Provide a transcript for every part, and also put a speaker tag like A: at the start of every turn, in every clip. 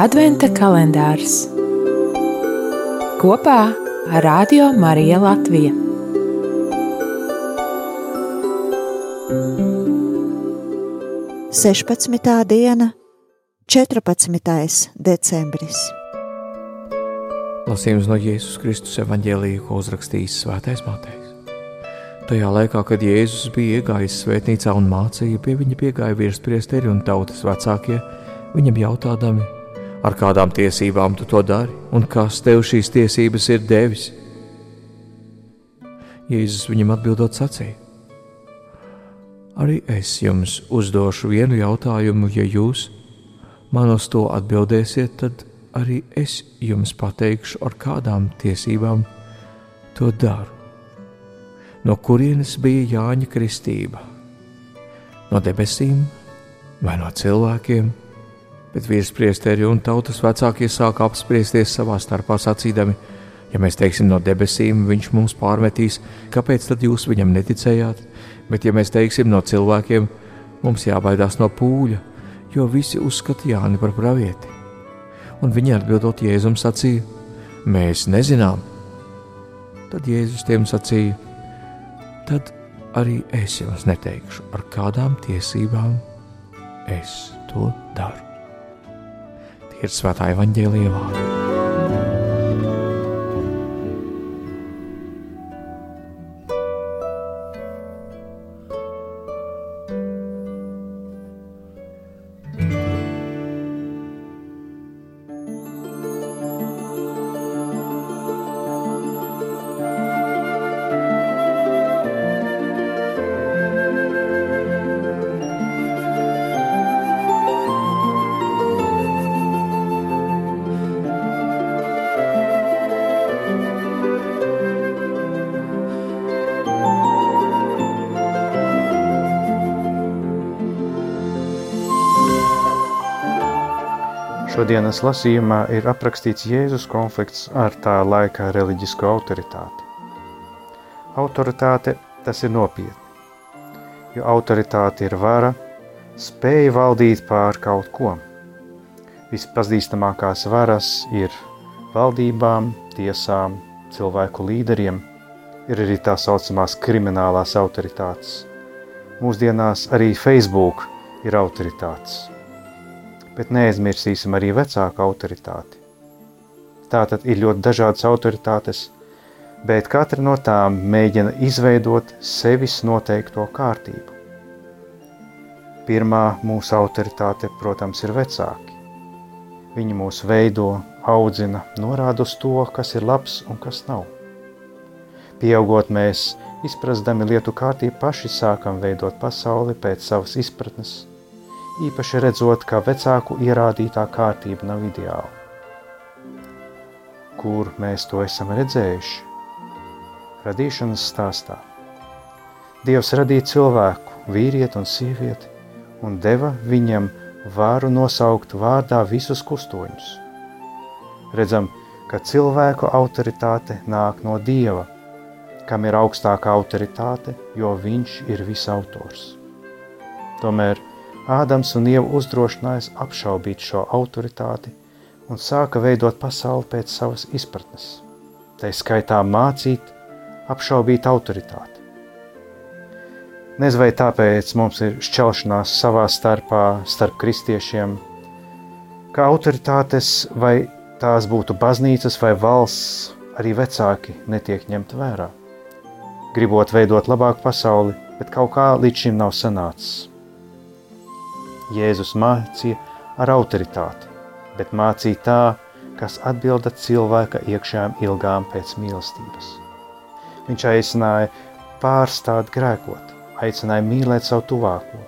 A: Adventa kalendārs kopā ar Radio Mariju Latviju.
B: Sešpadsmitā diena, 14. decembris.
C: Lasījums no Jēzus Kristus evanģēlīja, ko uzrakstījis Svētais Matejs. Tajā laikā, kad Jēzus bija iegājis svētnīcā un mācīja, pie viņa piegāja virspriesteri un tautas vecākie, viņam jautādami, ar kādām tiesībām tu to dari un kas tev šīs tiesības ir devis. Jēzus viņam atbildot sacīja: Arī es jums uzdošu vienu jautājumu, ja jūs man uz to atbildēsiet, tad arī es jums pateikšu, ar kādām tiesībām to daru no kurienes bija Jāņa kristība? No debesīm vai no cilvēkiem? Bet virspriesteri un tautas vecākie sāka apspriesties savā starpā sacīdami: Ja mēs teiksim no debesīm, viņš mums pārmetīs, kāpēc tad jūs viņam neticējāt? Bet, ja mēs teiksim no cilvēkiem, mums jābaidās no pūļa, jo visi uzskata Jāni par pravieti. Un viņi atbildot Jēzum sacīja: Mēs nezinām. Tad Jēzus tiem sacīja: tad arī es jums neteikšu, ar kādām tiesībām es to daru. Ir svētā evaņģēlīja vārdi.
D: Šodienas lasījumā ir aprakstīts Jēzus konflikts ar tā laika reliģisko autoritāti. Autoritāte tas ir nopietni, jo autoritāte ir vara, spēja valdīt pār kaut ko. Vispazīstamākās varas ir valdībām, tiesām, cilvēku līderiem, ir arī tā saucamās kriminālās autoritātes. Mūsdienās arī Facebook ir autoritātes bet neaizmirsīsim arī vecāku autoritāti. Tātad ir ļoti dažādas autoritātes, bet katra no tām mēģina izveidot sevis noteikto kārtību. Pirmā mūsu autoritāte, protams, ir vecāki. Viņi mūs veido, audzina, norāda uz to, kas ir labs un kas nav. Pieaugot mēs, izprastami lietu kārtību, paši sākam veidot pasauli pēc savas izpratnes – īpaši redzot, ka vecāku ierādītā kārtība nav ideāla. Kur mēs to esam redzējuši? Radīšanas stāstā. Dievs radīja cilvēku, vīrieti un sievieti, un deva viņam varu nosaukt vārdā visus kustoņus. Redzam, ka cilvēku autoritāte nāk no Dieva, kam ir augstākā autoritāte, jo viņš ir visautors. Tomēr Ādams un Ieva uzdrošinājās apšaubīt šo autoritāti un sāka veidot pasauli pēc savas izpratnes. Tā skaitā mācīt, apšaubīt autoritāti. Nezinu, vai tāpēc mums ir šķelšanās savā starpā, starp kristiešiem, ka autoritātes, vai tās būtu baznīcas vai valsts, arī vecāki netiek ņemt vērā. Gribot veidot labāku pasauli, bet kaut kā līdz šim nav sanācis. Jēzus mācīja ar autoritāti, bet mācīja tā, kas atbilda cilvēka iekšējām ilgām pēc mīlestības. Viņš aicināja pārstāt grēkot, aicināja mīlēt savu tuvāko,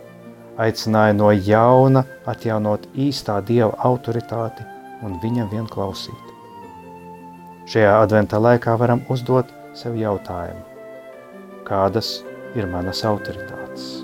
D: aicināja no jauna atjaunot īstā dieva autoritāti un viņam vien klausīt. Šajā adventā laikā varam uzdot sev jautājumu, kādas ir manas autoritātes?